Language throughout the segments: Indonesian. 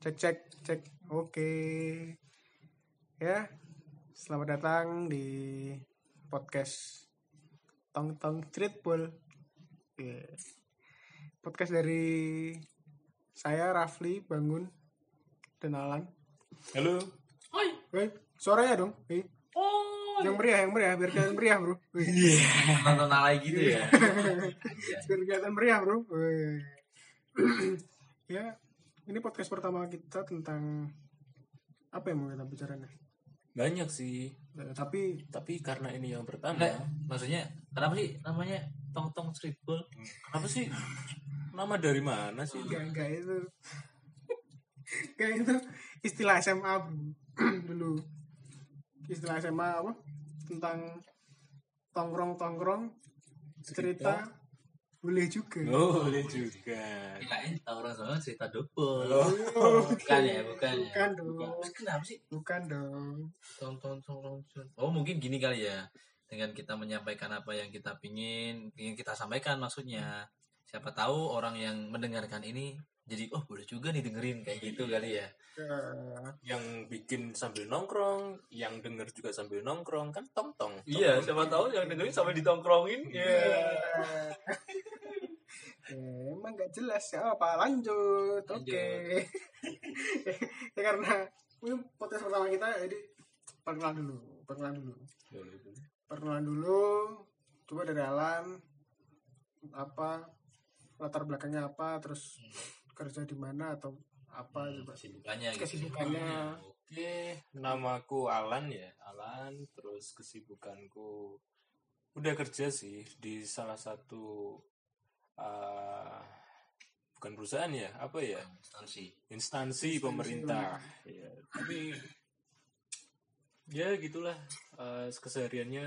Cek cek cek. Oke. Ya. Selamat datang di podcast Tong Tong Streetball. Iya. Podcast dari saya Rafli Bangun dan Alan. Halo. Hai. Woi, suaranya dong. Woi. Oh. Yang meriah, yang meriah, biar kelihatan meriah, Bro. Woi. Nonton alay gitu ya. biar kelihatan meriah, Bro. Ya, ini podcast pertama kita tentang apa yang mau kita bicarain? Banyak sih. Eh, tapi Tapi karena ini yang pertama. Enggak, maksudnya kenapa sih namanya tong tong streetball? Kenapa sih? Nama dari mana sih? enggak enggak itu enggak itu istilah SMA dulu istilah SMA apa tentang tongkrong tongkrong cerita boleh juga Oh, boleh juga. Kirain orang sama cerita double. Oh. Bukan ya, bukan ya. bukan dong Terus Kenapa sih bukan dong tong tong tong tong tong? Oh mungkin gini kali ya. Dengan kita menyampaikan apa yang kita pingin, ingin kita sampaikan maksudnya. Siapa tahu orang yang mendengarkan ini jadi oh boleh juga nih dengerin kayak gitu kali ya. Eh, Yang bikin sambil nongkrong, yang denger juga sambil nongkrong kan tong tong. Iya, siapa tahu yang dengerin sampai ditongkrongin. Iya. Eh, emang nggak jelas ya. Apa? Lanjut. Oke. Lanjut. ya karena ini podcast pertama kita jadi perkenalan dulu perkenalan dulu. Perkenalan dulu coba dari Alan apa latar belakangnya apa terus kerja di mana atau apa coba. Kesibukannya gitu. kesibukannya. Oke, namaku Alan ya, Alan. Terus kesibukanku udah kerja sih di salah satu eh, bukan perusahaan ya, apa ya? Instansi. instansi pemerintah. ya, tapi ya gitulah eh, kesehariannya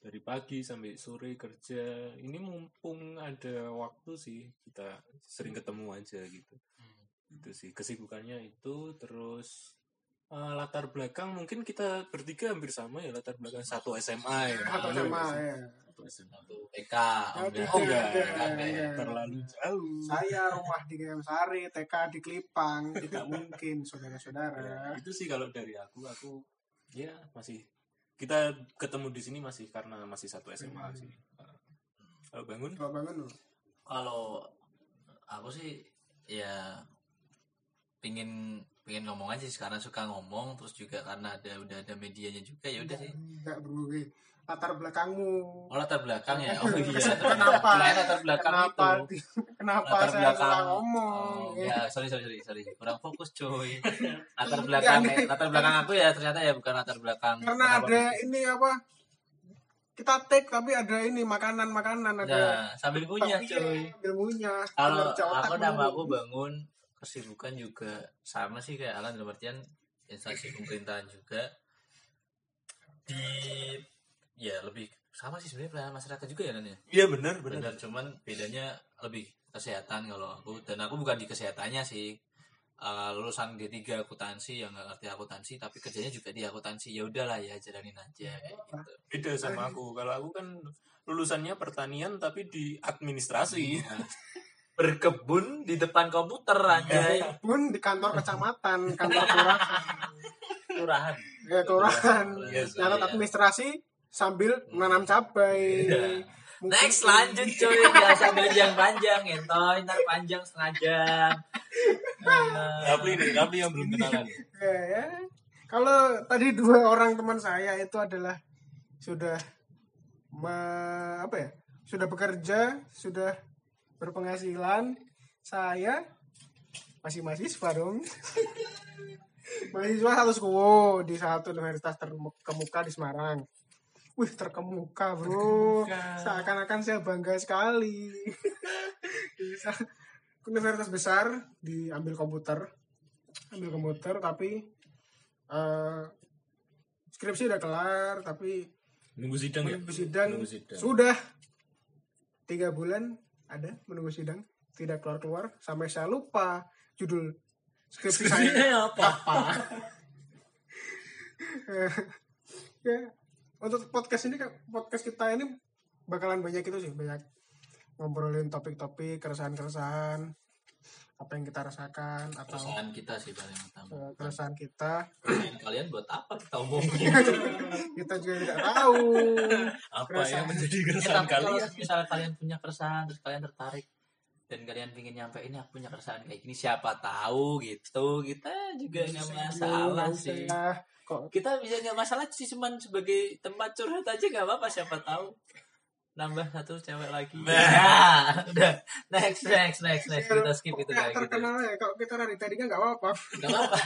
dari pagi sampai sore kerja. Ini mumpung ada waktu sih kita sering ketemu aja gitu. Itu sih kesibukannya itu terus eh, latar belakang mungkin kita bertiga hampir sama ya latar belakang satu SMA ya. Sih? ya SMA. Satu PK. Oh, enggak. oh enggak, enggak. terlalu jauh saya rumah di Gayam Sari TK di Kelipang tidak mungkin saudara-saudara Ya, itu sih kalau dari aku aku ya masih kita ketemu di sini masih karena masih satu SMA Hmm. sih kalau bangun coba bangun dulu Kalau aku sih ya pingin pingin ngomong aja sih karena suka ngomong terus juga karena ada udah ada medianya juga ya udah sih. enggak bro eh. latar belakangmu Oh latar belakang ya. Oh iya. Kenapa? Kirain latar belakang kenapa itu. kenapa Latar saya belakang. salah ngomong Oh, ya, sorry sorry sorry sorry. Kurang fokus coy. Latar belakang Enggak, latar belakang aku ya ternyata ya bukan latar belakang. karena kenapa ada gitu. ini apa kita take tapi ada ini makanan makanan ada Nah, sambil punya Tapi coy. ilmunya kalau kinerja otak aku nama aku bangun kesibukan juga sama sih kayak Alan dalam artian instansi pemerintahan juga. Di ya lebih sama sih sebenarnya pelayanan masyarakat juga ya Nan ya? Iya benar benar. Benar cuman bedanya lebih kesehatan kalau aku. Dan aku bukan di kesehatannya sih. Eh, lulusan D3 akuntansi yang nggak ngerti akuntansi tapi kerjanya juga di akuntansi. Ya udahlah ya jalanin aja kayak gitu. Beda sama aku. Kalau aku kan lulusannya pertanian tapi di administrasi. Nah, berkebun di depan komputer aja pun di kantor kecamatan kantor kelurahan kelurahan ya kelurahan nyatat iya. administrasi sambil menanam cabai Iya. Mungkin- Next lanjut cuy biasa panjang panjang entoy ntar panjang setengah jam. Eh, tapi nih tapi yang belum kenalan Ya, ya. Kalau tadi dua orang teman saya itu adalah sudah me- apa ya? Sudah bekerja, sudah berpenghasilan. Saya masih mahasiswa dong. mahasiswa satu school di satu universitas terkemuka di Semarang. Wih terkemuka bro, seakan-akan saya bangga sekali. Bisa universitas besar diambil komputer, ambil komputer tapi eh, skripsi udah kelar tapi nunggu sidang ya menunggu sidang Menunggu sidang. sudah tiga bulan ada menunggu sidang tidak keluar keluar sampai saya lupa judul skripsi saya. apa? apa? Ya untuk podcast ini podcast kita ini bakalan banyak itu sih banyak ngobrolin topik-topik keresahan-keresahan apa yang kita rasakan atau Keresahan kita sih paling utama. eh, keresahan kita. Keresahan kalian buat apa kita omongin? kita juga tidak tahu. Apa Keresahan. yang menjadi Ya, keresahan kalau kalian? Misalnya kalian punya keresahan terus kalian tertarik dan kalian ingin nyampein aku punya keresahan kayak gini siapa tahu gitu. Kita juga nggak masalah Nggak sih. kok kita bisa nggak masalah sih cuman sebagai tempat curhat aja nggak apa-apa siapa tahu nambah satu cewek lagi. Nah, udah. Next next next next. Kita skip itu kayak gitu. terkenal ya kalau kita dari tadinya nggak apa-apa. Nggak apa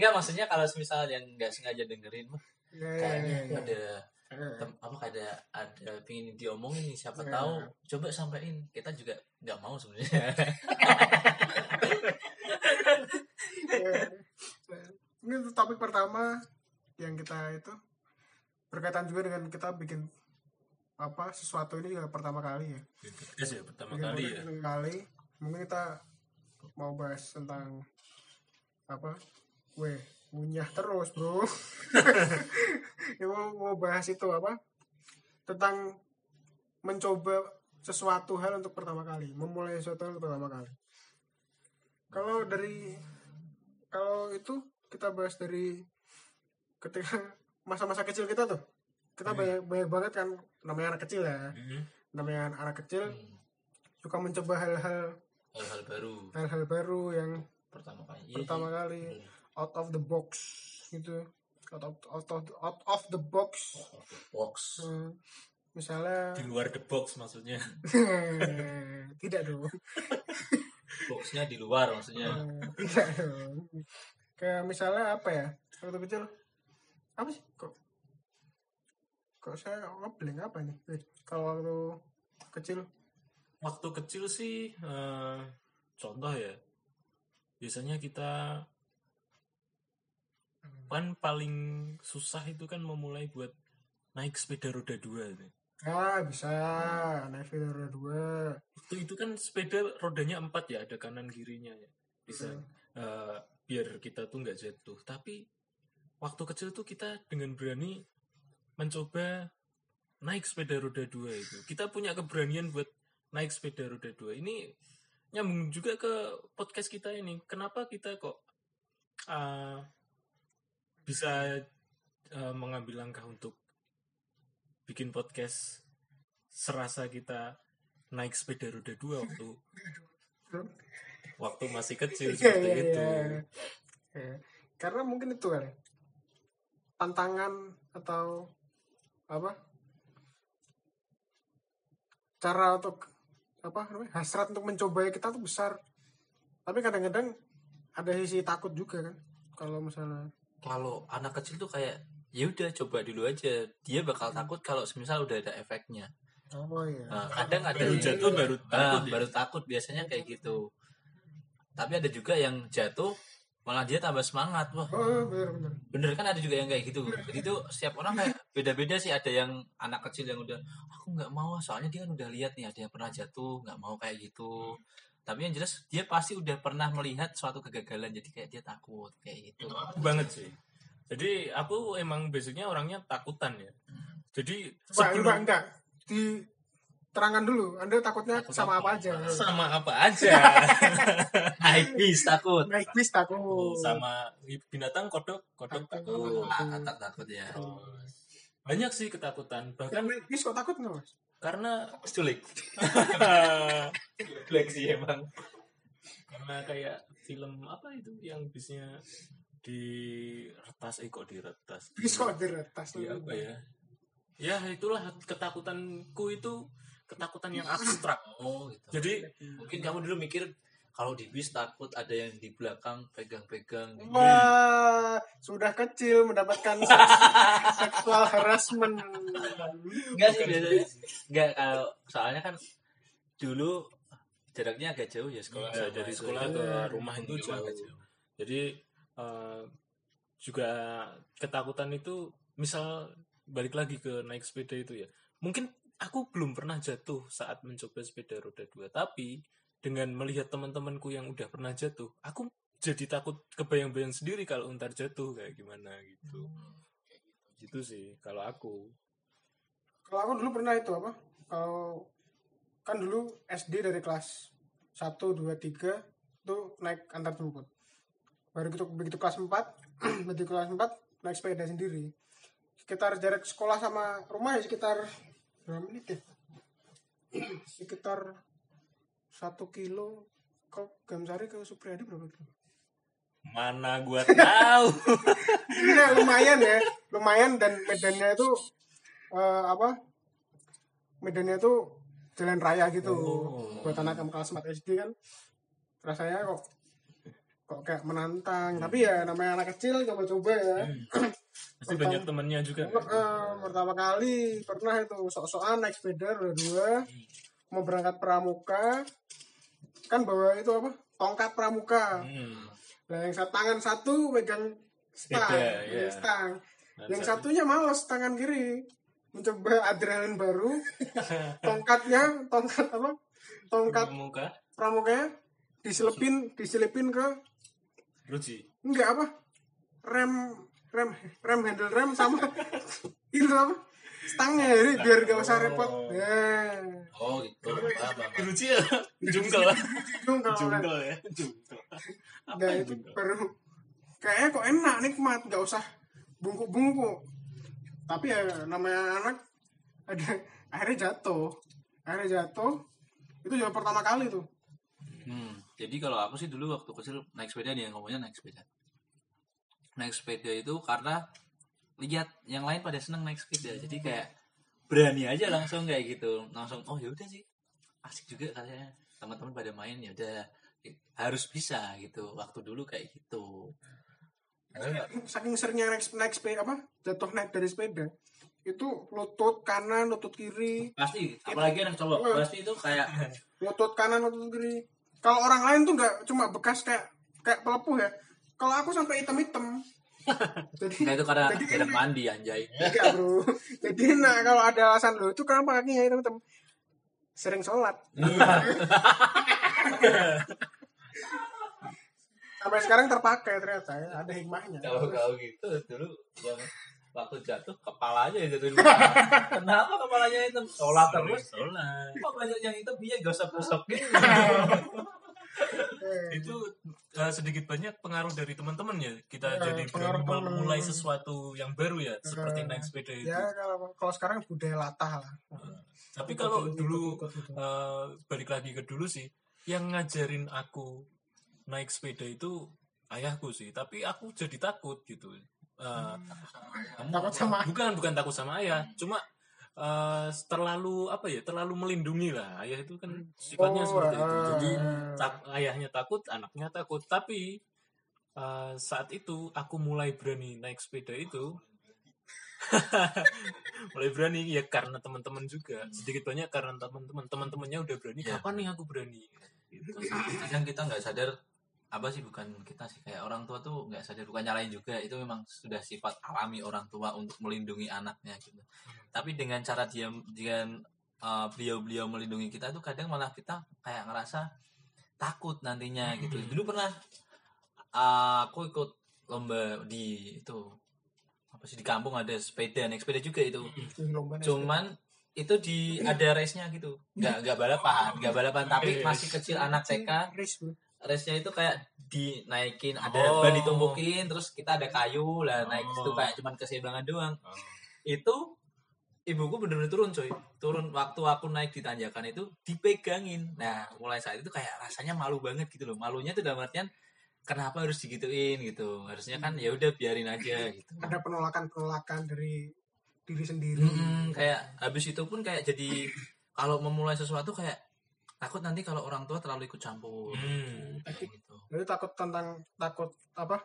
nggak maksudnya kalau misalnya yang nggak sengaja dengerin wah, ya, ya, kayaknya ya, ya. ada tem- apa ada ada pingin diomongin nih siapa Ya. tahu. Coba sampein kita juga nggak mau sebenarnya. Ya. ini topik pertama yang kita itu berkaitan juga dengan kita bikin apa sesuatu ini juga pertama kali ya. Podcast ya pertama Bikin kali ya. pertama kali. Mungkin kita mau bahas tentang apa? Weh ngunyah terus bro. Ya, mau, mau bahas itu apa? Tentang mencoba sesuatu hal untuk pertama kali memulai sesuatu hal untuk pertama kali. Kalau dari kalau itu kita bahas dari ketika masa-masa kecil kita tuh kita Hmm. banyak banyak banget kan namanya anak kecil ya. Mhm. namanya anak kecil Hmm, suka mencoba hal-hal hal-hal baru. Hal-hal baru yang pertama kali. Iya pertama sih. kali Bener. out of the box gitu. Out of out of out of the box. Box. Hmm, misalnya di luar the box maksudnya. Tidak dong. Boxnya di luar maksudnya. Hmm, tidak dong. Kayak misalnya apa ya? Waktu kecil apa sih? Kok kok saya ngeblank apa nih Eh, kalau waktu kecil. Waktu kecil sih eh, contoh ya. Biasanya kita kan paling susah itu kan memulai buat naik sepeda roda dua itu. ah bisa. Naik sepeda roda dua. Itu itu kan sepeda rodanya empat ya ada kanan kirinya ya. Bisa eh, biar kita tuh nggak jatuh. Tapi waktu kecil tuh kita dengan berani mencoba naik sepeda roda dua itu kita punya keberanian buat naik sepeda roda dua ini nyambung juga ke podcast kita ini kenapa kita kok eh, bisa eh, mengambil langkah untuk bikin podcast serasa kita naik sepeda roda dua waktu waktu masih kecil Iya, seperti iya, itu. iya. Iya. Karena mungkin itu kali. Tantangan atau apa? Cara untuk apa namanya? Hasrat untuk mencoba kita tuh besar. Tapi kadang-kadang ada sisi takut juga kan. Kalau misalnya kalau anak kecil tuh kayak ya udah coba dulu aja dia bakal takut kalau misal udah ada efeknya oh iya. Nah, kadang ada Baru yang- jatuh baru Ah, takut ya. baru takut biasanya kayak gitu tapi ada juga yang jatuh malah dia tambah semangat wah. Oh, benar benar. bener. Kan ada juga yang kayak gitu. Jadi tuh setiap orang kayak beda-beda sih. Ada yang anak kecil yang udah aku nggak mau soalnya dia kan udah lihat nih ada yang pernah jatuh nggak mau kayak gitu. Tapi yang jelas dia pasti udah pernah melihat suatu kegagalan. Jadi kayak dia takut kayak gitu. Banget sih. Jadi aku emang basicnya orangnya takutan ya. Jadi Coba, sebelum coba enggak diterangkan dulu. Anda takutnya Takut sama apa? apa aja? sama apa aja. naik bis takut Naik bis takut. Oh, sama binatang kodok, kodok takut. ah, katak takut ya Banyak sih ketakutan. Kan Bahkan naik bis kok takut nggak mas? karena culik culik sih emang karena kayak film apa itu yang bisnya di retas eh kok di retas Bis kok diretas di apa ya ya itulah ketakutanku itu ketakutan yang abstrak oh gitu jadi mungkin kamu dulu mikir kalau di bis takut ada yang di belakang pegang-pegang Wah, sudah kecil mendapatkan seks- seksual harassment. enggak sih biasanya enggak kalau soalnya kan dulu jaraknya agak jauh ya sekolah Ya, dari sekolah ke Iya. rumah itu jauh. agak jauh. Jadi eh, juga ketakutan itu misal balik lagi ke naik sepeda itu ya. Mungkin aku belum pernah jatuh saat mencoba sepeda roda dua, tapi dengan melihat teman-temanku yang udah pernah jatuh, aku jadi takut kebayang-bayang sendiri kalau ntar jatuh kayak gimana gitu. Gitu sih kalau aku. Kalau aku dulu pernah itu apa? Kalau kan dulu SD dari kelas 1, 2, 3 itu naik antar jemput baru begitu begitu kelas 4 begitu kelas 4 naik sepeda sendiri sekitar jarak sekolah sama rumah ya sekitar berapa menit ya sekitar satu kilo ke Gamsari ke Supriyadi berapa kilo Mana gua tahu. Iya lumayan ya, lumayan dan medannya itu eh, apa? Medannya itu jalan raya gitu. Oh. Buat anak yang kelas 4 SD kan rasanya kok kok kayak menantang. Tapi ya namanya anak kecil coba-coba ya. Pasti banyak temennya juga. Eh, pertama kali pernah itu sok-sokan naik sepeda dua mau berangkat pramuka kan bawa itu apa tongkat pramuka Hmm. Nah, yang satu tangan satu megang stang, Sepeda, megang ya. stang. Dan yang satu- satunya males tangan kiri. Mencoba adrenalin baru. Tongkatnya, tongkat apa? Tongkat muka pramukanya diselipin, diselipin ke Ruci. enggak apa? Rem rem rem handle rem sama itu apa? Stangnya jadi biar gak usah repot. Ya. oh gitu paham paham Ruci ya jungkel lah. Itu Jungkel ya. Jungkel. Apa Nah, yang itu jungkel? baru kayaknya kok enak nikmat nggak usah bungkuk-bungkuk tapi ya namanya anak ada akhirnya jatuh akhirnya jatuh itu juga pertama kali tuh Hmm, jadi kalau aku sih dulu waktu kecil naik sepeda nih, ngomongnya naik sepeda. Naik sepeda itu karena lihat yang lain pada seneng naik sepeda, jadi kayak berani aja langsung kayak gitu, langsung oh ya udah sih. Asik juga katanya. Teman-teman pada main ya udah. Harus bisa gitu. Waktu dulu kayak gitu. saking seringnya naik, naik sepeda apa jatuh naik dari sepeda itu lutut kanan lutut kiri. Pasti, apalagi anak cowok. Pasti itu kayak lutut kanan lutut kiri. Kalau orang lain tuh nggak cuma bekas kayak kayak pelepuh ya kalau aku sampai hitam-hitam jadi Nah itu karena Jadi tidak ini- mandi anjay. Enggak bro Jadi nah kalau ada alasan lo itu kenapa kakinya hitam-hitam Sering sholat Sampai sekarang terpakai ternyata ya. Ada hikmahnya Kalau kau gitu dulu yang waktu jatuh kepalanya dulu. Kenapa kepalanya itu? Sholat terus. Sholat. Kok banyak yang itu dia gosok-gosok gitu. Eh, itu eh, sedikit banyak pengaruh dari teman-teman ya? Kita Ya, jadi pengaruh berani teman. mulai sesuatu yang baru ya seperti Ya. naik sepeda itu? Ya kalau, kalau sekarang budaya latah lah. Tapi kalau dulu eh, balik lagi ke dulu sih yang ngajarin aku naik sepeda itu ayahku sih tapi aku jadi takut gitu. Eh, Kamu Takut sama bukan bukan takut sama ayah cuma eh, terlalu apa ya terlalu melindungi lah. Ayah itu kan sifatnya Oh, seperti itu. eh. jadi tak- ayahnya takut anaknya takut. Tapi eh, saat itu aku mulai berani naik sepeda itu. Mulai berani ya karena teman-teman juga. Sedikit banyak karena teman-teman. Teman-temannya udah berani Ya. kapan nih aku berani? Gitu. kadang kita nggak sadar apa sih bukan kita sih kayak orang tua tuh nggak sadar bukan nyalain juga itu memang sudah sifat alami orang tua untuk melindungi anaknya gitu. Tapi dengan cara dia dengan uh, beliau-beliau melindungi kita tuh kadang malah kita kayak ngerasa takut nantinya gitu. Dulu pernah uh, aku ikut lomba di itu apa sih di kampung ada sepeda naik sepeda juga itu. Naik cuman itu di ada race-nya gitu. Nggak nggak balapan nggak balapan tapi masih kecil anak TK Race. Race-nya itu kayak dinaikin ada Oh. ban ditumpukin terus kita ada kayu lah naik Oh. itu kayak cuman keseimbangan doang. Oh. itu ibuku bener-bener turun coy. Turun waktu aku naik di tanjakan itu dipegangin. Nah mulai saat itu kayak rasanya malu banget gitu loh. Malunya tuh dalam artian kenapa harus digituin gitu? Harusnya kan ya udah biarin aja gitu. Ada penolakan-penolakan dari diri sendiri. Mm-mm, kayak habis itu pun kayak jadi kalau memulai sesuatu kayak takut nanti kalau orang tua terlalu ikut campur Hmm. gitu. Jadi takut tentang Takut apa?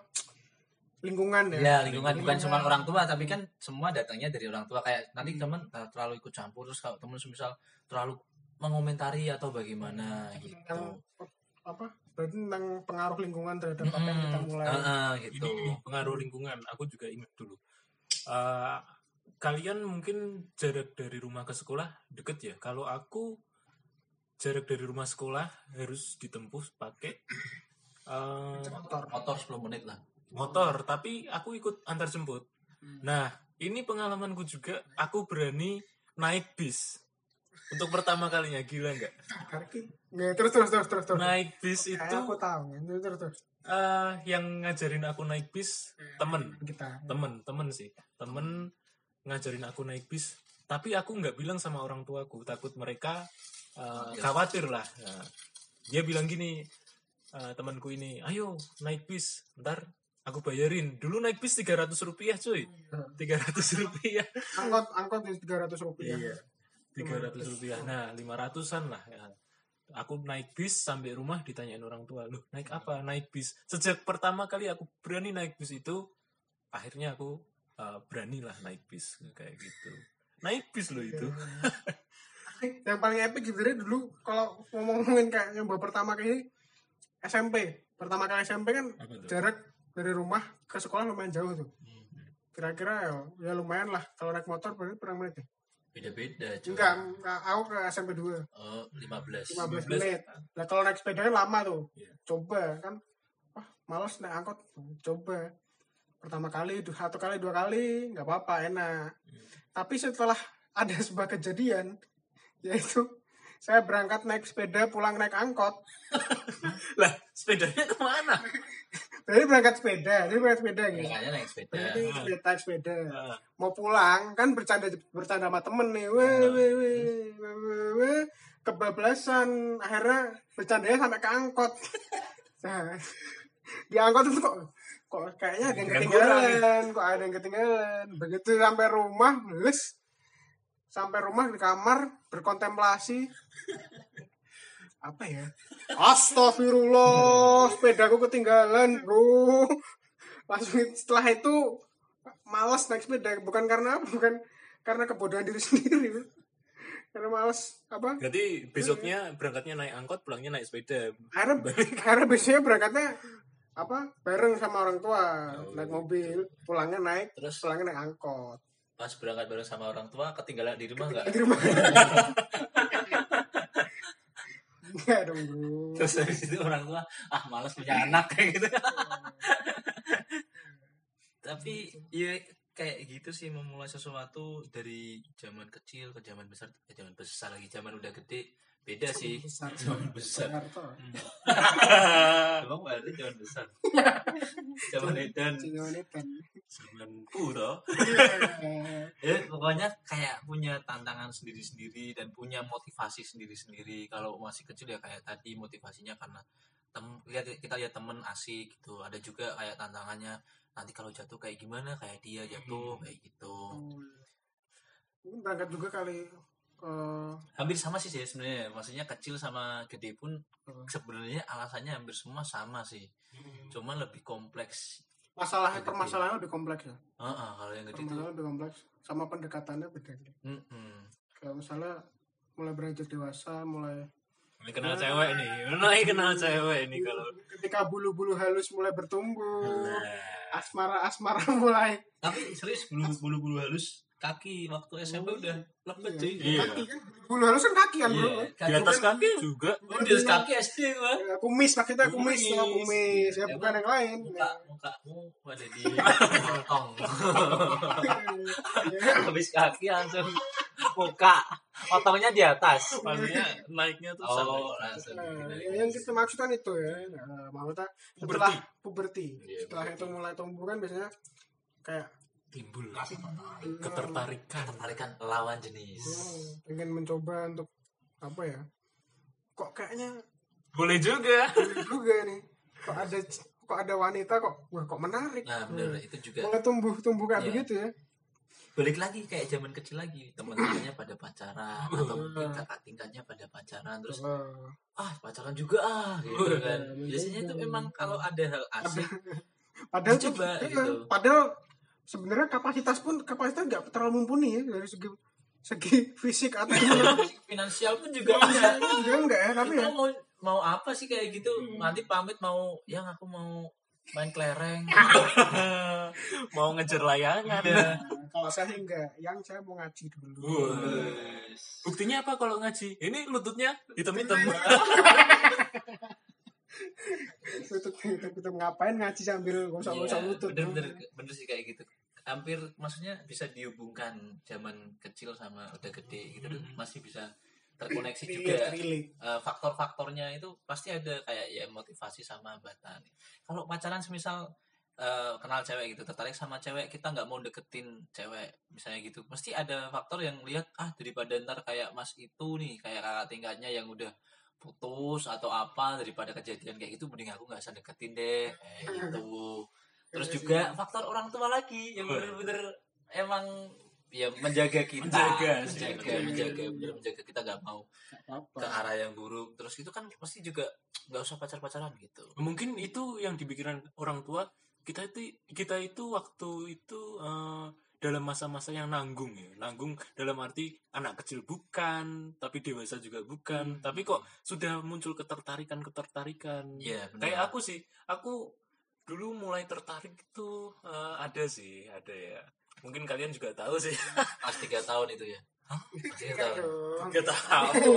Lingkungan ya? Ya lingkungan bukan cuma orang tua tapi kan semua datangnya dari orang tua. Kayak nanti teman eh, terlalu ikut campur terus kalau teman misal terlalu mengomentari atau bagaimana gitu. Tentang apa? Berarti tentang pengaruh lingkungan terhadap apa yang kita Mm-mm. mulai. Heeh, ini, gitu ini pengaruh lingkungan. Aku juga ingat dulu. Eh, kalian mungkin jarak dari rumah ke sekolah deket ya? Kalau aku jarak dari rumah sekolah harus ditempuh pakai eh, motor motor 10 menit lah. motor. Tapi aku ikut antar jemput. Nah ini pengalamanku juga. Aku berani naik bis. Untuk pertama kalinya gila nggak? Terus terus terus terus terus. naik bis itu Kayak aku tahu. Terus terus terus. eh, yang ngajarin aku naik bis temen. Kita. temen temen sih. Temen ngajarin aku naik bis. Tapi aku nggak bilang sama orang tuaku. Takut mereka eh, khawatir lah. Nah, dia bilang gini eh, temanku ini ayo naik bis ntar aku bayarin. Dulu naik bis 300 rupiah cuy. 300 rupiah. Angkot angkot tiga ratus rupiah. Iya. tiga ratus rupiah. Nah lima ratusan lah ya. aku naik bis sampai rumah ditanyain orang tua loh naik apa? Naik bis. Sejak pertama kali aku berani naik bis itu akhirnya aku uh, berani lah naik bis kayak gitu. Naik bis loh itu yang paling epic sebenarnya dulu kalau ngomong-ngomongin kayak nyoba pertama kali SMP pertama kali SMP kan jarak dari rumah ke sekolah lumayan jauh tuh. Kira-kira ya, ya lumayan lah. Kalau naik motor berarti berapa menit ya? beda-beda enggak aku ke SMP 2 oh 15 15 menit. Nah kalau naik sepeda kan lama tuh. Iya. coba kan wah males naik angkot. Coba. Pertama kali satu kali dua kali nggak apa-apa enak. Tapi setelah ada sebuah kejadian yaitu saya berangkat naik sepeda pulang naik angkot lah sepedanya ke mana Jadi berangkat sepeda, jadi berangkat sepeda gitu. naik sepeda Berarti sepeda, naik sepeda. Ah, Mau pulang kan bercanda bercanda sama temen nih, weh weh weh weh weh, weh. kebablasan. Akhirnya bercandanya sampai ke angkot. Nah, di angkot itu kok kok kayaknya ada yang ketinggalan, kok ada yang ketinggalan. Begitu sampai rumah, les sampai rumah di kamar berkontemplasi. Apa ya? Astagfirullah sepedaku ketinggalan bro. Langsung setelah itu malas naik sepeda bukan karena apa bukan karena kebodohan diri sendiri karena malas apa? Berarti besoknya berangkatnya naik angkot pulangnya naik sepeda. Akhirnya akhirnya biasanya berangkatnya apa bareng sama orang tua. Naik mobil pulangnya naik Terus? pulangnya naik angkot pas berangkat bareng sama orang tua ketinggalan di rumah nggak? di rumah. Enggak dong bro. Terus habis itu orang tua ah malas punya anak kayak gitu. Tapi ya kayak gitu sih memulai sesuatu dari zaman kecil ke zaman besar ke zaman besar lagi zaman udah gede beda sih. besar zaman besar. Jakarta emang berarti zaman besar? Zaman edan. Jangan kan zaman puro. Ya pokoknya kayak punya tantangan sendiri-sendiri dan punya motivasi sendiri-sendiri. Kalau masih kecil ya kayak tadi motivasinya karena tem lihat kita lihat temen asik gitu. Ada juga kayak tantangannya nanti kalau jatuh kayak gimana? Kayak dia jatuh kayak gitu. Mungkin berangkat juga kali ke hampir sama sih sih sebenarnya. Maksudnya kecil sama gede pun Hmm. sebenarnya alasannya hampir semua sama sih. Cuman lebih kompleks. Masalahnya permasalahannya lebih kompleks ya? Heeh, kalau yang gede itu lebih kompleks. Sama pendekatannya beda. Mm-mm. kalau misalnya mulai beranjak dewasa mulai mulai kenal cewek nih. Mulai kenal cewek nih kalau ketika bulu-bulu halus mulai bertumbuh. Nah, asmara asmara mulai tapi serius bulu bulu bulu halus kaki waktu SMP udah lepet cuy Iya. kaki kan? Bulu halus kan kaki kan bro? Iya. di atas kaki juga. Oh, di atas kaki SD gua. Ya, kumis maksudnya kumis. Kumis. kumis. Ya Ya, bukan yang lain. muka mukamu ada di kantong. Habis kaki langsung muka otongnya di atas. Maksudnya naiknya tuh oh sampai langsung Nah, ya, yang kita maksudkan itu ya. Nah, maksudnya setelah puberti. Iya, setelah itu mulai tumbuh kan biasanya kayak timbul. Ketertarikan. Ketertarikan. Lawan jenis. Hmm, pengen mencoba untuk apa ya? Kok kayaknya boleh juga. ini juga nih kok ada kok ada wanita kok wah kok menarik. Nah bener itu juga mulai tumbuh tumbuh kayak Iya. begitu ya. Balik lagi kayak zaman kecil lagi. Teman-temannya pada pacaran atau mungkin kakak tingkatnya pada pacaran terus ah pacaran juga ah gitu kan. Biasanya itu memang kalau ada hal asik padahal iya, gitu. padahal sebenarnya kapasitas pun kapasitas nggak terlalu mumpuni ya dari segi segi fisik atau gimana. finansial pun juga enggak. juga enggak ya tapi ya. mau mau apa sih kayak gitu? Nanti pamit mau yang aku mau main kelereng. Mau ngejar layangan. Iya. kalau saya enggak yang saya mau ngaji dulu. Wah. buktinya apa kalau ngaji? Ini lututnya hitam-hitam lutut lutut ngapain ngaji sambil gosok-gosok Iya, lutut? bener, bener bener sih kayak gitu. Hampir maksudnya bisa dihubungkan zaman kecil sama udah gede gitu tuh. Masih bisa terkoneksi Relate, juga. Eh, faktor-faktornya itu pasti ada kayak ya motivasi sama hambatan. Kalau pacaran semisal eh, kenal cewek gitu, tertarik sama cewek, kita nggak mau deketin cewek, misalnya gitu, pasti ada faktor yang lihat ah daripada ntar kayak mas itu nih, kayak kakak tingkatnya yang udah putus atau apa daripada kejadian kayak gitu, mending aku nggak usah deketin deh, kayak gitu. Terus Iya juga faktor orang tua lagi yang bener-bener emang ya menjaga kita, Menjaga sih, menjaga, menjaga, bener menjaga kita nggak mau apa ke arah yang buruk. Terus itu kan pasti juga nggak usah pacar pacaran gitu. Mungkin itu yang dipikiran orang tua. Kita itu kita itu waktu itu eh, dalam masa-masa yang nanggung ya. Nanggung dalam arti anak kecil bukan tapi dewasa juga bukan. Tapi kok sudah muncul ketertarikan ketertarikan Iya, benar. kayak aku sih aku dulu mulai tertarik itu eh, ada sih ada ya. Mungkin kalian juga tahu sih. Pas tiga tahun itu ya. Hah? Tiga tahun. Aduh. nggak tahu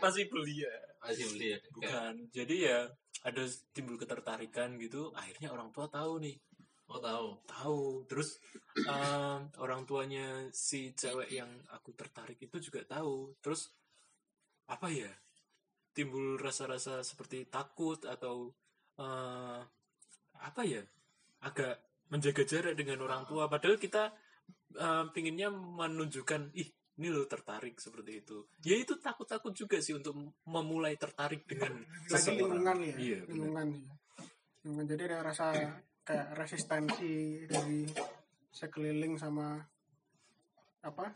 masih belia masih beli ya? Bukan. Jadi ya ada timbul ketertarikan gitu akhirnya orang tua tahu nih oh tahu. Tahu. Terus em, orang tuanya si cewek yang aku tertarik itu juga tahu. Terus apa ya? Timbul rasa-rasa seperti takut atau eh, apa ya? Agak menjaga jarak dengan orang tua. Padahal kita eh, pinginnya menunjukkan ih ini lo tertarik seperti itu. Ya itu takut-takut juga sih untuk memulai tertarik dengan lagi seseorang. lingkungan ya iya lingkungan ya. Lingkungan. Jadi ada rasa kayak resistensi dari sekeliling sama apa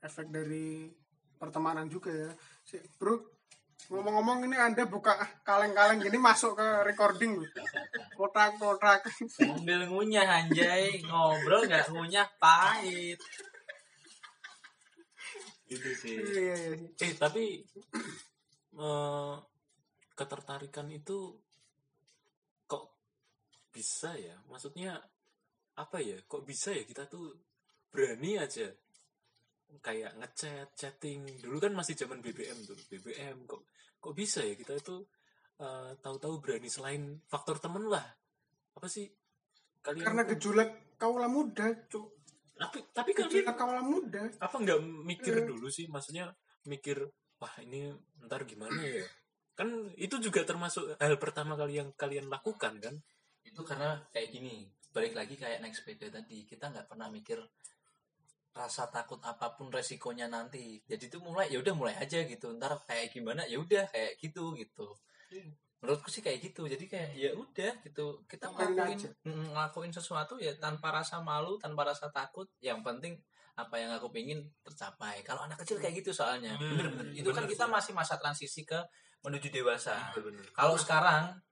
efek dari pertemanan juga ya. Si bro ngomong-ngomong ini anda buka kaleng-kaleng gini masuk ke recording kotak-kotak. Sambil ngunyah anjay. Ngobrol nggak ngunyah pahit. Gitu sih. Iya, iya. eh tapi eh, ketertarikan itu bisa ya? Maksudnya apa ya? Kok bisa ya kita tuh berani aja? Kayak ngechat chatting. Dulu kan masih zaman BBM tuh. BBM kok kok bisa ya kita itu eh, tahu-tahu berani selain faktor temen lah? Apa sih? Kalian karena gejolak kaula muda cuk. Tapi tapi kalian kaula muda. apa nggak mikir Eh. dulu sih? Maksudnya mikir wah ini ntar gimana ya? Kan itu juga termasuk hal pertama kali yang kalian lakukan kan itu karena kayak gini balik lagi kayak naik sepeda tadi kita nggak pernah mikir rasa takut apa pun resikonya nanti. Jadi itu mulai ya udah mulai aja gitu. Ntar kayak gimana ya udah kayak gitu gitu. Iya. menurutku sih kayak gitu. Jadi kayak ya udah gitu. Kita Lakuin ngelakuin ngelakuin sesuatu ya tanpa rasa malu tanpa rasa takut. Yang penting apa yang aku pingin tercapai. Kalau anak kecil kayak gitu soalnya. Hmm, bener-bener. Itu kan bener kita sih. masih masa transisi ke menuju dewasa. Itu bener. kalau sekarang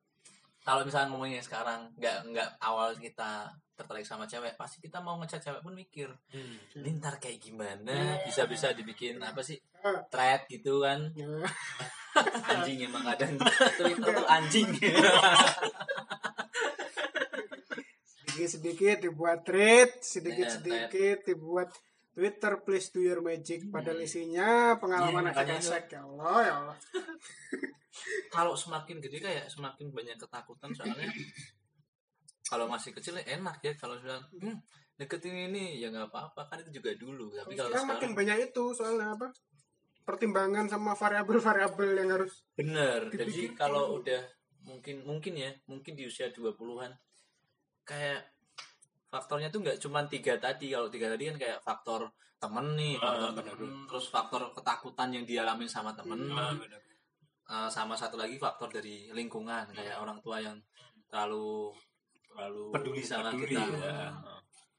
kalau misalnya ngomongnya sekarang nggak nggak awal kita tertarik sama cewek pasti kita mau ngechat cewek pun mikir Hmm. ini ntar kayak gimana? Bisa bisa dibikin apa sih thread gitu kan? Ya. anjing emang kadang Twitter tuh anjing. Sedikit-sedikit dibuat tweet, Iya, sedikit-sedikit dibuat Twitter please do your magic padahal isinya pengalaman Iya, makanya asek ya Allah ya Allah. Kalau semakin gede kayak semakin banyak ketakutan soalnya kalau masih kecil ya enak ya kalau bilang hmm, deketin ini ya nggak apa-apa kan itu juga dulu tapi kalau sekarang makin banyak itu soalnya apa pertimbangan sama variabel-variabel yang harus Bener. Jadi kalau udah mungkin mungkin ya, mungkin di usia 20-an kayak faktornya tuh nggak cuma tiga tadi. Kalau tiga tadi kan kayak faktor temen nih, Ah, faktor benar. temen, terus faktor ketakutan yang dialami sama temen, bener. Eh, sama satu lagi faktor dari lingkungan kayak orang tua yang terlalu terlalu peduli sama peduli, kita. ya.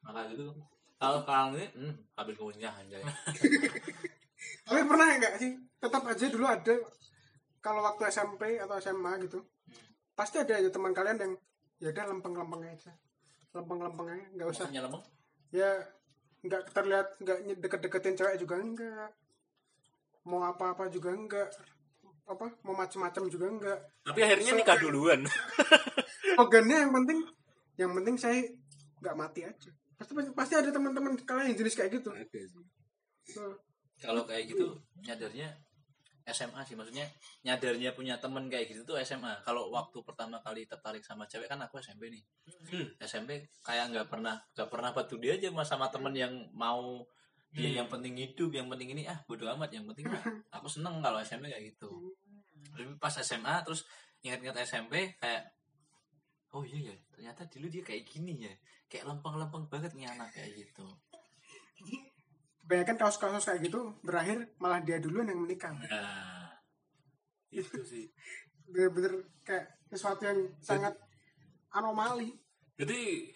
Maka itu kalau kalau ini, hmm, habis kunyah anjay. tapi pernah enggak sih tetap aja dulu ada kalau waktu SMP atau SMA gitu pasti ada aja teman kalian yang ya udah lempeng-lempeng aja lempeng-lempeng aja nggak usah. Maksudnya lemeng? ya nggak terlihat nggak deket-deketin cewek juga enggak mau apa-apa juga enggak apa mau macem-macem juga enggak tapi akhirnya nikah duluan. Slogannya yang penting yang penting saya nggak mati aja. Pasti pasti ada teman-teman kalian yang jenis kayak gitu. Nah, kalau kayak gitu. nyadarnya SMA sih maksudnya nyadarnya punya temen kayak gitu tuh SMA kalau waktu pertama kali tertarik sama cewek kan aku SMP nih. Hmm. SMP kayak nggak pernah nggak pernah peduli aja mas sama temen yang mau. Dia Hmm. yang penting hidup yang penting ini ah bodo amat yang penting aku seneng kalau SMP kayak gitu. Tapi pas SMA terus ingat-ingat SMP kayak oh iya ya ternyata dulu dia kayak gini ya kayak lempeng-lempeng banget nih anak kayak gitu Kebanyakan kasus-kasus kayak gitu berakhir malah dia duluan yang menikah. nah itu sih Bener-bener kayak sesuatu yang sangat anomali. jadi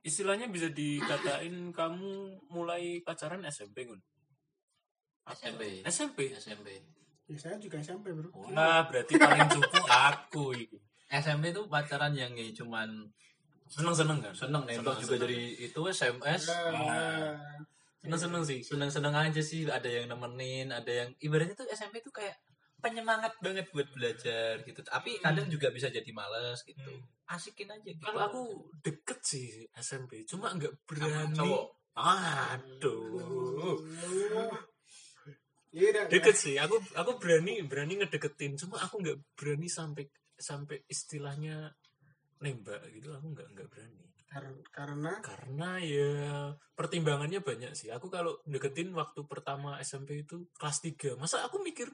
istilahnya bisa dikatain kamu mulai pacaran SMP kan SMP SMP SMP Ya saya juga SMP bro. Nah, berarti paling cukup aku itu. SMP itu pacaran yang kayak cuman Seneng-seneng kan? seneng nembak juga dari itu SMS Ah, Seneng-seneng sih. seneng-seneng aja sih ada yang nemenin ada yang ibaratnya tuh SMP tuh kayak penyemangat banget buat belajar gitu tapi kadang juga bisa jadi males gitu asikin aja gitu Kalau aku deket sih SMP, cuma nggak berani. cowok Aduh. Iya. Deket sih. Aku aku berani berani ngedeketin, cuma aku nggak berani sampai sampai istilahnya nembak gitu. Aku nggak nggak berani. Kar- Karena Karena ya pertimbangannya banyak sih. Aku kalau deketin waktu pertama SMP itu kelas 3. Masa aku mikir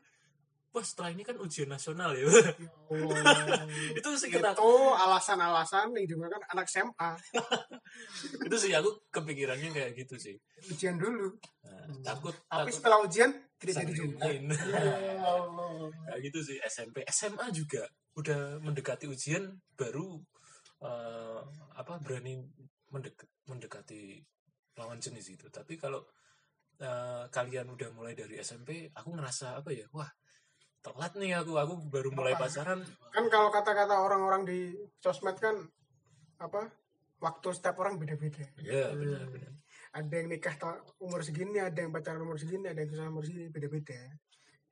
Wah setelah ini kan ujian nasional ya oh, Itu sekitar itu alasan-alasan yang juga kan anak SMA Itu sih aku kepikirannya kayak gitu sih ujian dulu. nah, Takut Tapi takut setelah ujian tidak jadi juga. Ya Allah. Kayak gitu sih SMP SMA juga udah mendekati ujian baru eh, apa berani mendek- mendekati lawan jenis itu tapi kalau eh, kalian udah mulai dari SMP aku ngerasa apa ya wah telat nih aku aku baru mulai pacaran Kan kalau kata-kata orang-orang di sosmed kan apa? Waktu setiap orang beda-beda. ya benar benar Ada yang nikah umur segini, ada yang pacaran umur segini, ada yang susah umur segini, beda-beda.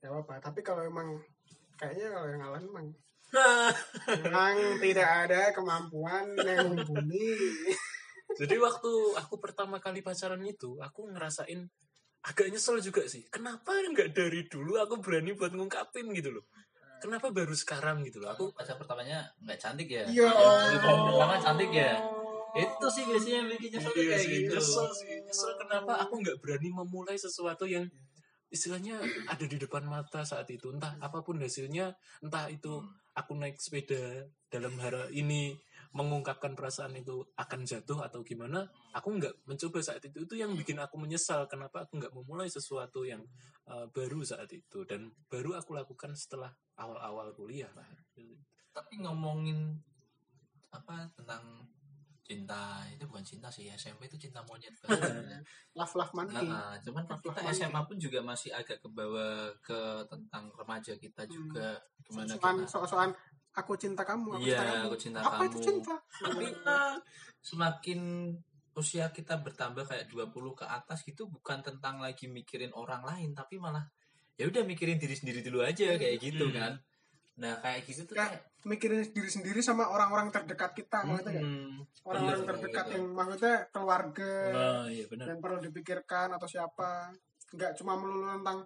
Ya apa? Tapi kalau emang kayaknya kalau yang Alan emang memang tidak ada kemampuan yang mumpuni. jadi waktu aku pertama kali pacaran itu aku ngerasain agak nyesel juga sih kenapa nggak dari dulu aku berani buat ngungkapin gitu loh kenapa baru sekarang gitu loh aku pacar pertamanya nggak cantik ya Ya Allah. pertama cantik ya itu sih biasanya yang bikin nyesel Iya kayak sih, gitu nyesel sih. Nyesel kenapa aku nggak berani memulai sesuatu yang istilahnya ada di depan mata saat itu. Entah apa pun hasilnya, entah itu aku naik sepeda dalam hari ini mengungkapkan perasaan itu akan jatuh atau gimana, aku nggak mencoba saat itu. Itu yang bikin aku menyesal kenapa aku nggak memulai sesuatu yang uh, baru saat itu dan baru aku lakukan setelah awal-awal kuliah tapi ngomongin apa tentang cinta itu bukan cinta sih SMP itu cinta monyet. Love love monkey. Nah, cuman kan kita SMA pun juga masih agak kebawa ke tentang remaja kita juga gimana Soal kita soal aku cinta kamu, aku Iya, cinta kamu. aku cinta Apa kamu. itu cinta? tapi semakin usia kita bertambah kayak 20 ke atas gitu bukan tentang lagi mikirin orang lain tapi malah ya udah mikirin diri sendiri dulu aja kayak gitu Hmm. kan nah kayak gitu tuh Ya, kayak mikirin diri sendiri sama orang-orang terdekat kita maksudnya kan? mm, orang-orang iya, terdekat yang maksudnya keluarga Nah, iya benar. yang perlu dipikirkan atau siapa. Nggak cuma melulu tentang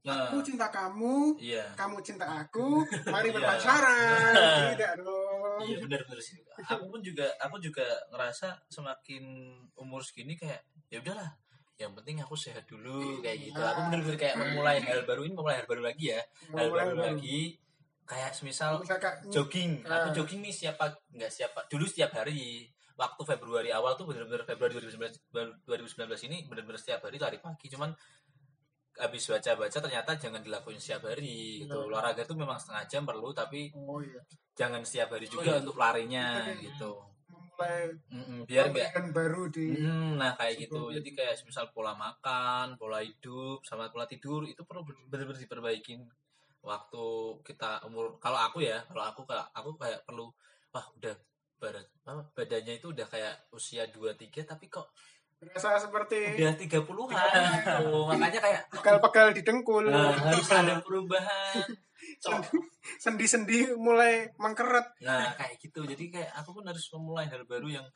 nah. Aku cinta kamu iya. kamu cinta aku mari Iya. berpacaran. Tidak dong. Iya benar benar sih. Aku pun juga aku juga ngerasa semakin umur segini kayak ya udahlah yang penting aku sehat dulu kayak gitu. Aku bener-bener kayak memulai hal baru ini memulai hal baru lagi ya. Hal baru. lagi kayak semisal misalkan jogging. Ah. aku jogging nih siapa nggak siapa. Dulu setiap hari waktu Februari awal tuh bener-bener Februari 2019 2019 ini bener-bener setiap hari lari pagi. Cuman habis baca-baca ternyata jangan dilakuin setiap hari gitu. Iya. olahraga tuh memang setengah jam perlu tapi oh iya. jangan setiap hari Oh, juga iya. untuk larinya kayak gitu. memulai Mm-mm, biar enggak yang baru di Mm, nah kayak gitu. Jadi kayak misal pola makan pola hidup sama pola tidur itu perlu benar-benar diperbaikin waktu kita umur kalau aku ya kalau aku kayak aku kayak perlu wah udah barat apa, badannya itu udah kayak usia 23 tapi kok berasa seperti udah 30-an gitu. makanya kayak pegal-pegal di dengkul. Nah, harus ada perubahan. Sendi-sendi mulai mengkeret nah kayak gitu. Jadi kayak aku pun harus memulai hal baru yang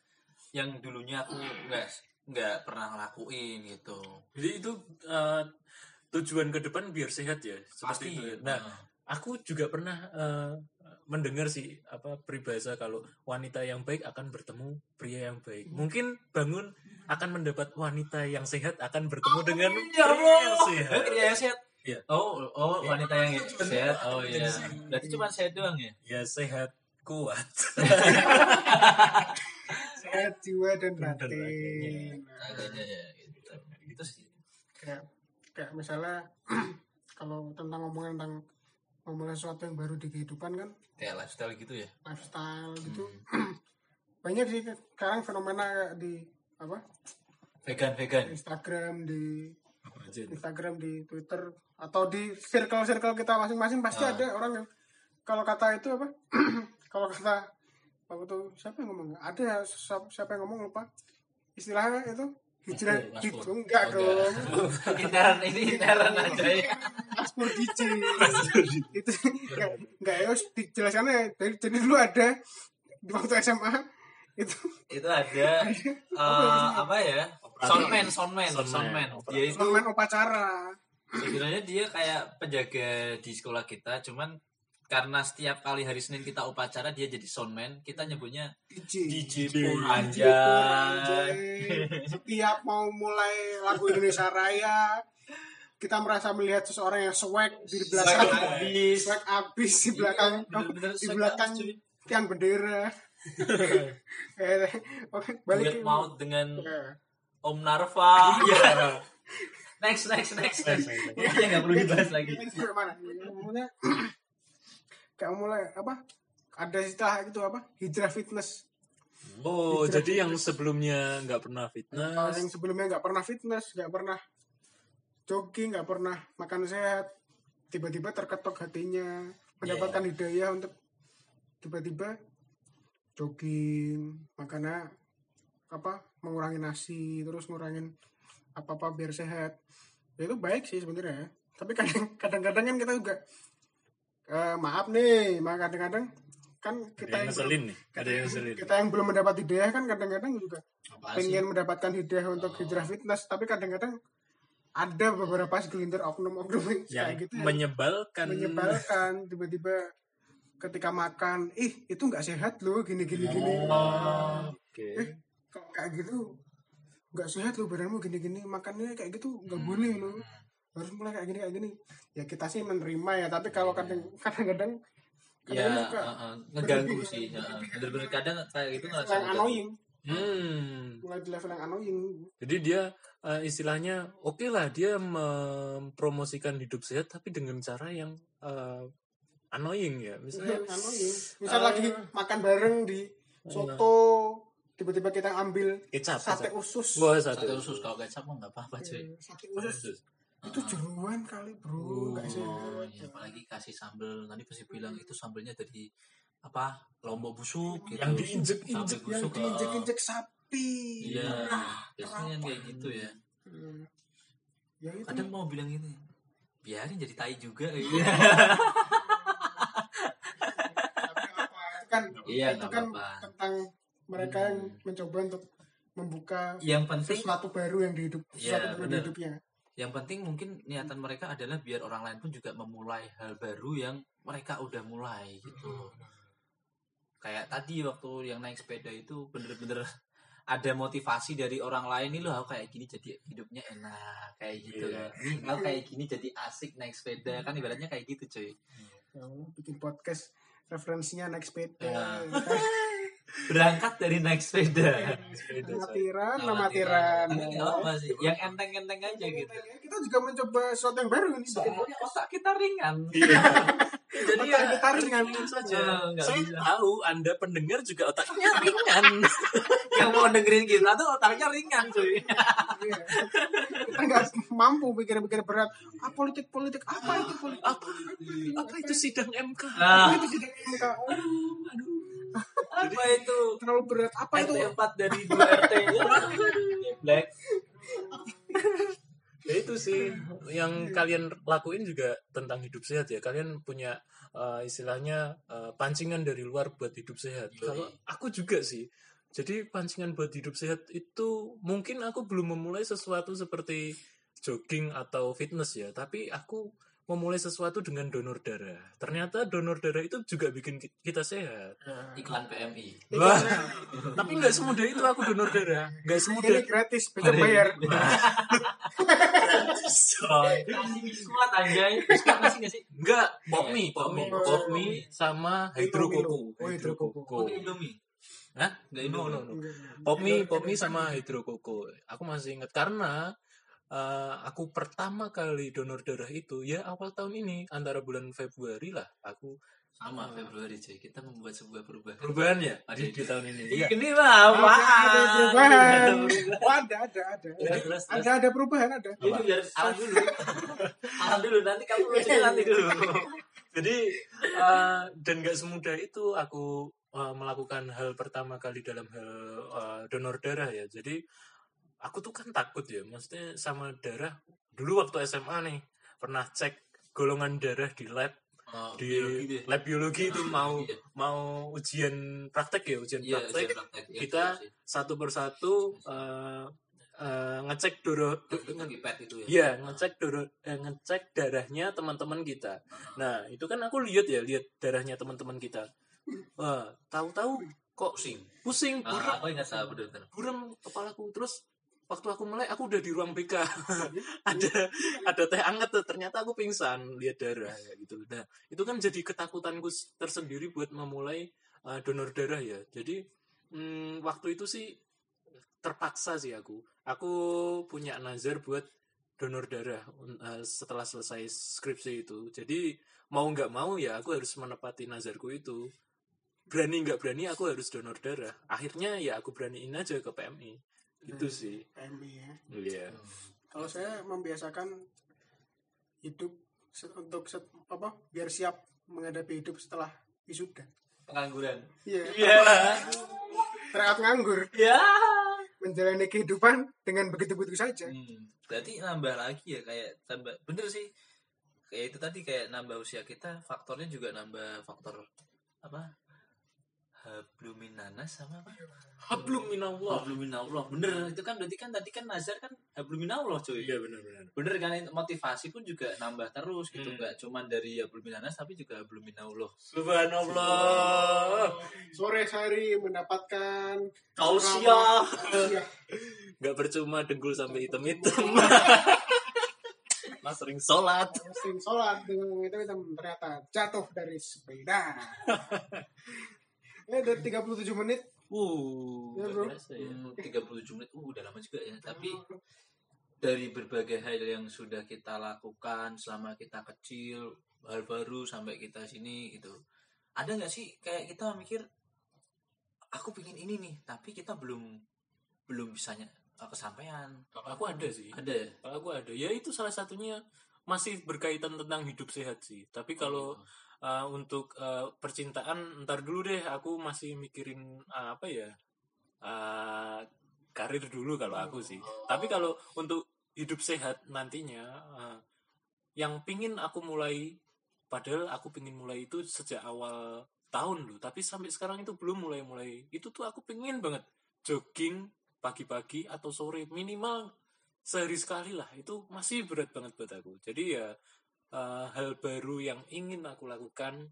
yang dulunya aku nggak nggak pernah ngelakuin gitu. Jadi itu eh, tujuan ke depan biar sehat ya. Seperti pasti itu. ya. Nah, aku juga pernah eh, mendengar sih apa peribahasa kalau wanita yang baik akan bertemu pria yang baik. Mungkin bangun akan mendapat wanita yang sehat akan bertemu dengan Ya pria yang sehat. Oh, pria yang sehat. Iya. Oh, oh wanita yang sehat. Oh iya. Berarti cuma sehat doang ya? Ya sehat kuat. sehat jiwa dan batin ya gitu. Gitu sih. kayak kayak misalnya kalau tentang ngomongin tentang ngomongin sesuatu yang baru di kehidupan kan Kayak lifestyle gitu ya. lifestyle gitu banyak sih sekarang fenomena di apa Vegan, vegan. Instagram di? Instagram di Twitter atau di circle circle kita masing-masing pasti Ah. ada orang yang kalau kata itu apa kalau kata waktu siapa yang ngomong ada siapa, siapa yang ngomong lupa istilahnya itu hijrah Pur. enggak dong. Interan ini interan aja ya. paspor DJ itu enggak enggak ya dijelaskan ya jadi, jadi dulu ada di waktu SMA itu. Itu ada eh, apa ya? Soundman, soundman, Soundman. soundman. Dia itu main upacara. sebenarnya dia kayak penjaga di sekolah kita, cuman karena setiap kali hari Senin kita upacara dia jadi soundman, kita nyebutnya DJ DJ DJ. Setiap mau mulai lagu Indonesia Raya, kita merasa melihat seseorang yang swag di belakang Swag abis. swag abis di belakang Iya, bener-bener di belakang tiang bendera. Eh, Oke, balik maut dengan Eh, Om Narva. Iya. next, next, next, Next, next. next, next. Iya, nggak perlu dibahas lagi. Mana? Kayak mulai apa? Ada istilah itu apa? Hijrah fitness. Oh, jadi yang sebelumnya nggak pernah fitness, yang sebelumnya nggak pernah fitness, nggak pernah jogging, nggak pernah makan sehat, tiba-tiba terketok hatinya, mendapatkan hidayah untuk tiba-tiba jogging, makanya apa mengurangi nasi, terus ngurangin apa-apa biar sehat. Ya itu baik sih sebenarnya. Tapi kadang- kadang-kadang kan kita juga eh, maaf nih, maka kadang-kadang kan kita ada yang yang nih, ada yang ngeselin. kita yang belum mendapat hidayah kan kadang-kadang juga Apa sih? pengen mendapatkan hidayah untuk hijrah fitness tapi kadang-kadang ada beberapa segelintir oknum-oknum yang gitu yang menyebalkan. menyebalkan tiba-tiba ketika makan ih itu nggak sehat loh gini gini gini Oh, Oke. eh kok kayak gitu nggak sehat loh badanmu gini gini makannya kayak gitu nggak boleh loh harus mulai kayak gini kayak gini ya kita sih menerima ya tapi kalau kadang kadang-kadang Ya, kadang suka uh, uh, ngeganggu sih. Uh, bener-bener kadang kayak gitu ngerasa yang annoying Hmm. mulai di level yang annoying Jadi dia eh, istilahnya oke lah dia mempromosikan hidup sehat tapi dengan cara yang eh, annoying ya. Misalnya annoying misal Eh. lagi makan bareng di soto tiba-tiba kita ambil kecap. sate kecap. usus Wah, Sate sate usus kalau kecap mah nggak apa-apa cuy. sate usus itu jeruan kali bro nggak Oh, sehat ya, apalagi kasih sambel nanti pasti bilang itu sambelnya dari apa lombok busuk gitu. Yang diinjek-injek, Sambel yang busuk, diinjek-injek sapi Iya, Nah, biasanya kayak gitu ya. Hmm. ya itu Kadang mau bilang ini, biarin jadi tai juga. Apa itu kan Iya, itu kan apa-apa. tentang mereka yang mencoba untuk membuka Yang penting, sesuatu baru yang di hidup Iya, sesuatu baru di bener. hidupnya yang penting mungkin niatan mereka adalah biar orang lain pun juga memulai hal baru yang mereka udah mulai gitu. Kayak tadi waktu yang naik sepeda itu bener-bener ada motivasi dari orang lain nih loh aku kayak gini jadi hidupnya enak kayak gitu Iya. kan. Aku kayak gini jadi asik naik sepeda kan ibaratnya kayak gitu cuy. yang bikin podcast referensinya naik sepeda Ya. Berangkat dari naik sepeda. amatiran Amatiran. amatiran apa sih, yang enteng-enteng aja gitu. kita juga mencoba sesuatu yang baru nih Soalnya otak kita ringan. Iya. Jadi Otak ya kita ringan saja. Eh, Saya bisa. tahu Anda pendengar juga otaknya ringan. yang mau dengerin kita tuh otaknya ringan cuy. Iya. kita nggak mampu pikir-pikir berat ah politik politik apa itu politik apa, apa itu sidang MK? Nah, itu tidak MK. apa itu? terlalu berat apa itu RT 4 dari 2 RT. Black. Ya itu sih yang kalian lakuin juga tentang hidup sehat ya. Kalian punya eh, istilahnya eh, pancingan dari luar buat hidup sehat. Kalau aku juga sih. Jadi pancingan buat hidup sehat itu mungkin aku belum memulai sesuatu seperti jogging atau fitness ya, tapi aku memulai sesuatu dengan donor darah. Ternyata donor darah itu juga bikin ki- kita sehat. iklan PMI Wah, tapi nggak semudah itu aku donor darah. Nggak semudah. ini gratis besok bayar kuat anjay kasih nggak sih Enggak, pop mie, pop mie, pop mie sama. Milo. Oh, hydro koko. oh ini Indomie Hah? nggak No, Indomie no, no. Pop mie, pop mie sama hydro koko. Aku masih ingat karena eh, aku pertama kali donor darah itu ya awal tahun ini antara bulan Februari lah aku sama Februari cuy kita membuat sebuah perubahan perubahan ya Ada di, di- tahun ini. Iya. Iya. ini mah ada perubahan Ada perubahan. oh, ada ada ada Ya, terus, terus. ada ada perubahan ada Ini biar alam dulu. alam dulu nanti kamu lucunya nanti dulu. Jadi eh, dan gak semudah itu aku eh, melakukan hal pertama kali dalam hal eh, donor darah ya. Jadi aku tuh kan takut ya, maksudnya sama darah. Dulu waktu SMA nih pernah cek golongan darah di lab Oh, di biologi deh. lab biologi itu mau Iya. mau ujian praktek ya ujian Iya, praktek ujian praktek. Iya, kita iya satu persatu eh, eh, ngecek doro Lagi pet itu ya. Iya, ngecek doro, eh, ngecek darahnya teman-teman kita. Nah, itu kan aku lihat ya, lihat darahnya teman-teman kita. Wah, tahu-tahu kok Pusing. pusing, Ah, buram, aku ingat buram kepalaku. Terus waktu aku melek, aku udah di ruang BK. ada ada teh anget tuh. Ternyata aku pingsan lihat darah ya gitu. Nah, itu kan jadi ketakutanku tersendiri buat memulai eh, donor darah ya. Jadi hmm, waktu itu sih terpaksa sih aku. Aku punya nazar buat donor darah eh, setelah selesai skripsi itu. Jadi mau nggak mau ya aku harus menepati nazarku itu. Berani nggak berani aku harus donor darah. Akhirnya ya aku beraniin aja ke PMI. Gitu sih. PMI ya Iya. kalau saya membiasakan hidup se- untuk se- apa biar siap menghadapi hidup setelah wisuda Pengangguran. iya Iya. terakat nganggur Ya. menjalani kehidupan dengan begitu-begitu saja Hmm, berarti nambah lagi ya kayak tambah bener sih kayak itu tadi kayak nambah usia kita faktornya juga nambah faktor apa habluminanas sama apa Hablum minallah. habluminallah bener itu kan berarti kan tadi kan nazar kan habluminallah cuy Iya benar-benar. bener kan itu motivasi pun juga nambah terus gitu Hmm. nggak cuman dari habluminanas tapi juga habluminallah Subhanallah. sore hari mendapatkan tausiah. Gak percuma dengkul sampai hitam-hitam. Mas sering sholat. sering sholat dengan itu kita ternyata jatuh dari sepeda ya udah 37 menit Uh, nggak bro. biasa ya. Hmm, 37 menit uh udah lama juga ya tapi dari berbagai hal yang sudah kita lakukan selama kita kecil hal baru sampai kita sini gitu ada nggak sih kayak kita mikir aku pingin ini nih tapi kita belum belum bisanya kesampaian Kalau aku ada sih. ada ya Kalau aku ada. Ya itu salah satunya masih berkaitan tentang hidup sehat sih. Tapi kalau uh, untuk uh, percintaan ntar dulu deh aku masih mikirin uh, apa ya uh, karir dulu kalau aku sih. Tapi kalau untuk hidup sehat nantinya uh, yang pingin aku mulai padahal aku pingin mulai itu sejak awal tahun loh tapi sampai sekarang itu belum mulai mulai itu tuh aku pingin banget jogging pagi-pagi atau sore minimal sehari sekali lah. Itu masih berat banget buat aku. Jadi ya uh, hal baru yang ingin aku lakukan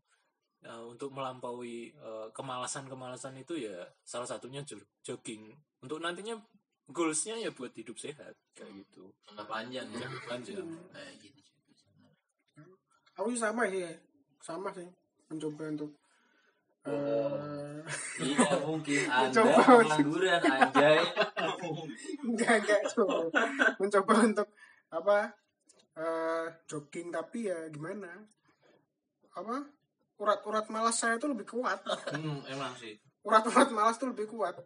uh, untuk melampaui uh, kemalasan-kemalasan itu ya salah satunya jo- jogging untuk nantinya goalsnya ya buat hidup sehat kayak gitu jangka panjang ya Jangka panjang. kayak gitu aku sih sama sih sama sih mencoba untuk eh Tidak mungkin Anda Coba. pengangguran anjay. enggak enggak so. mencoba untuk apa eh jogging tapi ya gimana? Apa? Urat-urat malas saya tuh lebih kuat. Hmm, emang sih. urat-urat malas tuh lebih kuat.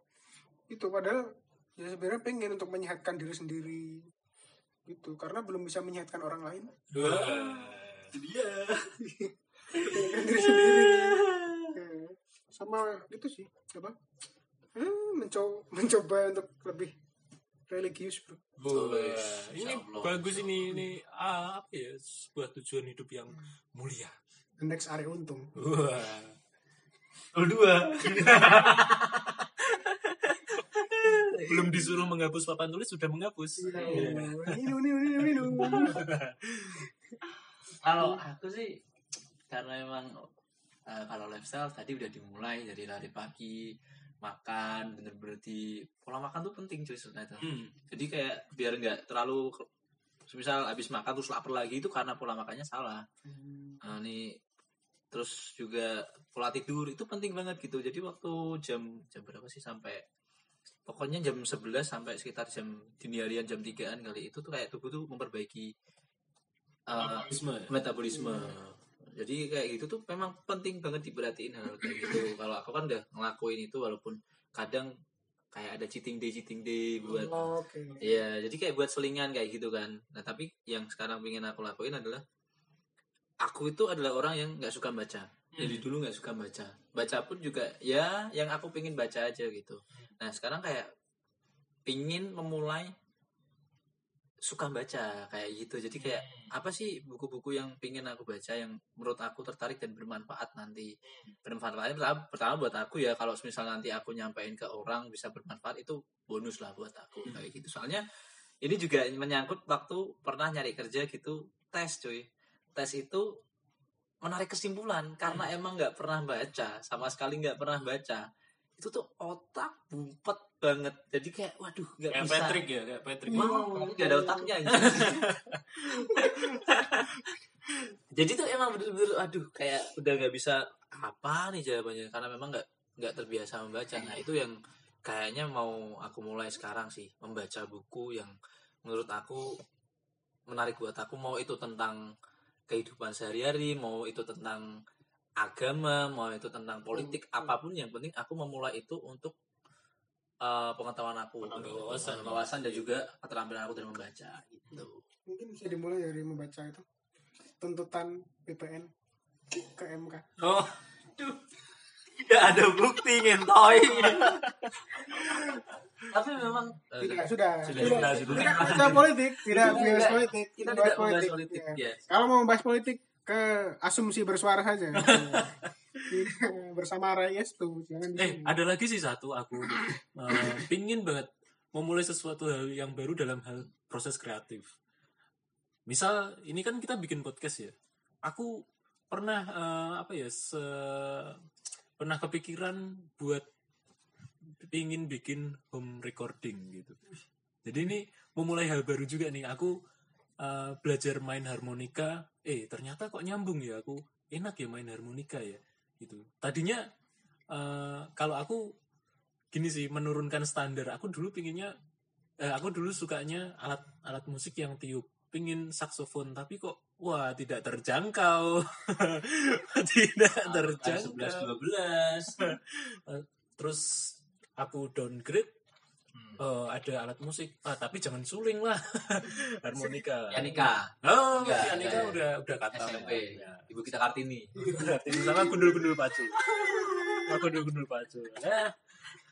Itu padahal ya sebenarnya pengen untuk menyehatkan diri sendiri gitu. Karena belum bisa menyehatkan orang lain. Itu dia. diri sendiri. Sama itu sih apa? Hmm, mencoba mencoba untuk lebih religius bro. Wes, ini Allah. bagus ini ini ah, apa ya sebuah tujuan hidup yang mulia. The next area untung. Wah. Dua. belum disuruh menghapus papan tulis sudah menghapus. Iya. minum minum minum minum kalau aku sih karena emang eh, kalau lifestyle tadi udah dimulai dari lari pagi makan bener-bener di pola makan tuh penting cuy sebenarnya tuh. Hmm. jadi kayak biar nggak terlalu misal habis makan terus lapar lagi itu karena pola makannya salah Hmm. nah, ini terus juga pola tidur itu penting banget gitu jadi waktu jam jam berapa sih sampai pokoknya jam 11 sampai sekitar jam dini harian jam 3an kali itu tuh kayak tubuh tuh memperbaiki uh, Metabolisme ya? metabolisme jadi kayak gitu tuh memang penting banget diperhatiin hal kayak gitu kalau aku kan udah ngelakuin itu walaupun kadang kayak ada cheating day cheating day buat Oh, Oke. Iya, jadi kayak buat selingan kayak gitu kan. Nah, tapi yang sekarang pengen aku lakuin adalah aku itu adalah orang yang nggak suka baca. Jadi dulu nggak suka baca. Baca pun juga ya yang aku pengen baca aja gitu. Nah, sekarang kayak pingin memulai suka baca kayak gitu. Jadi kayak apa sih buku-buku yang pingin aku baca yang menurut aku tertarik dan bermanfaat nanti. Bermanfaat pertama, pertama buat aku ya kalau misal nanti aku nyampein ke orang bisa bermanfaat itu bonus lah buat aku kayak gitu. Soalnya ini juga menyangkut waktu pernah nyari kerja gitu tes cuy. Tes itu menarik kesimpulan karena emang nggak pernah baca sama sekali nggak pernah baca itu tuh otak bumpet banget. Jadi kayak waduh nggak kayak bisa. Patrick ya kayak Patrick. Wah, nggak ada otaknya anjing. jadi tuh emang bener-bener aduh kayak udah nggak bisa apa nih jawabannya. Karena memang nggak nggak terbiasa membaca. Nah itu yang kayaknya mau aku mulai sekarang sih membaca buku yang menurut aku menarik buat aku. Mau itu tentang kehidupan sehari-hari mau itu tentang agama mau itu tentang politik apa pun yang penting aku memulai itu untuk eh, pengetahuan aku wawasan. wawasan dan juga keterampilan aku dalam membaca gitu Mungkin bisa dimulai dari membaca itu. Tuntutan PPN ke MK. oh tidak ada bukti ngentoy tapi memang Tidak, sudah. sudah Tidak, sudah sudah tidak, tidak politik, tidak Tidak, bahas tidak. politik. kita bahas tidak membahas politik Ya. yes. Kalau mau membahas politik ke asumsi bersuara saja. Bersama Reyes tuh, jangan eh ada lagi sih satu aku. Eh, pingin banget memulai sesuatu hal yang baru dalam hal proses kreatif. Misal ini kan kita bikin podcast ya. Aku pernah eh, apa ya se pernah kepikiran buat pingin bikin home recording gitu. Jadi ini memulai hal baru juga nih. Aku eh, belajar main harmonika eh ternyata kok nyambung ya aku. Enak ya main harmonika ya gitu. Tadinya eh, kalau aku gini sih menurunkan standar. Aku dulu pinginnya eh, aku dulu sukanya alat alat musik yang tiup. Pingin saksofon tapi kok wah tidak terjangkau. Tidak terjangkau 11 12 terus aku downgrade Hmm. eh, ada alat musik ah tapi jangan suling lah harmonika ya nikah oh ya nikah enggak. udah udah kata SMP ya. ibu kita kartini Berarti sama gundul-gundul pacu. Sama gundul-gundul pacu. Nah,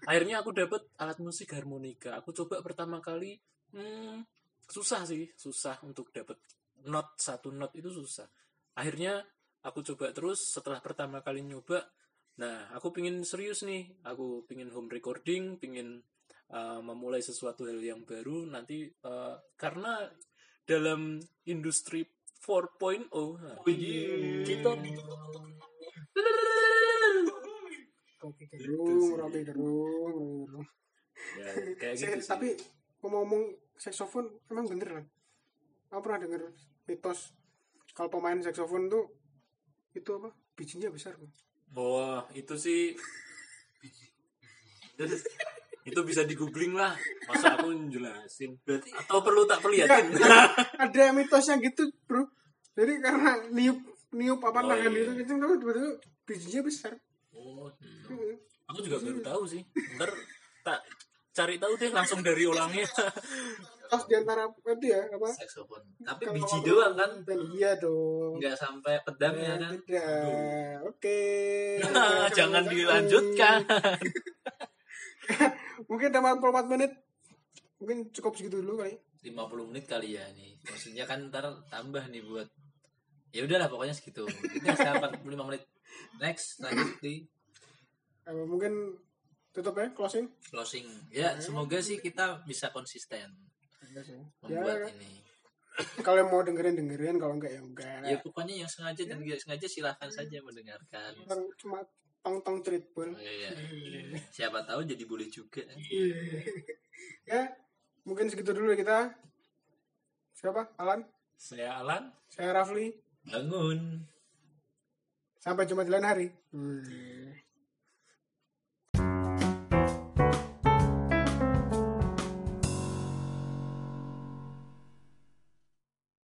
akhirnya aku dapat alat musik harmonika. Aku coba pertama kali, hmm, susah sih, susah untuk dapat not satu not itu susah. Akhirnya aku coba terus. Setelah pertama kali nyoba, nah aku pingin serius nih. Aku pingin home recording, pingin uh, memulai sesuatu hal yang baru nanti uh, karena dalam industri 4.0 nah, kita Kopi Gitu gerung, sih. roti gerung, roti gerung. ya, kayak gitu sih. tapi ngomong-ngomong saksofon emang bener kan? Aku pernah denger mitos kalau pemain saksofon tuh itu apa bijinya besar kok. Wah, itu sih itu bisa di googling lah masa aku jelasin berarti atau perlu tak perlihatin Ada mitosnya gitu bro. Jadi karena niup niup apa Oh, tangan iya. itu kenceng tapi tiba-tiba bijinya besar. oh, Hmm. aku juga baru tahu sih ntar tak cari tahu deh langsung dari orangnya Terus di antara itu ya apa? saksofon tapi kalau- biji doang kan iya dong. nggak sampai pedangnya Ya, kan tidak. Oke. jangan dilanjutkan Mungkin udah 44 menit. Mungkin cukup segitu dulu kali. 50 menit kali ya nih maksudnya kan ntar tambah nih buat ya udahlah pokoknya segitu. Ini sekarang 45 menit. Next lanjut di Eh, mungkin tutup ya closing. closing. Ya semoga sih kita bisa konsisten Ya, membuat ini. Kalau yang mau dengerin dengerin. Kalau enggak ya enggak. Ya pokoknya yang sengaja dan tidak sengaja silahkan saja mendengarkan. Kan cuma tong tong treatment Oh, iya. siapa tahu jadi boleh juga ya mungkin segitu dulu ya kita. Siapa? Alan? Saya Alan. saya Rafli. Bangun. Sampai jumpa di lain hari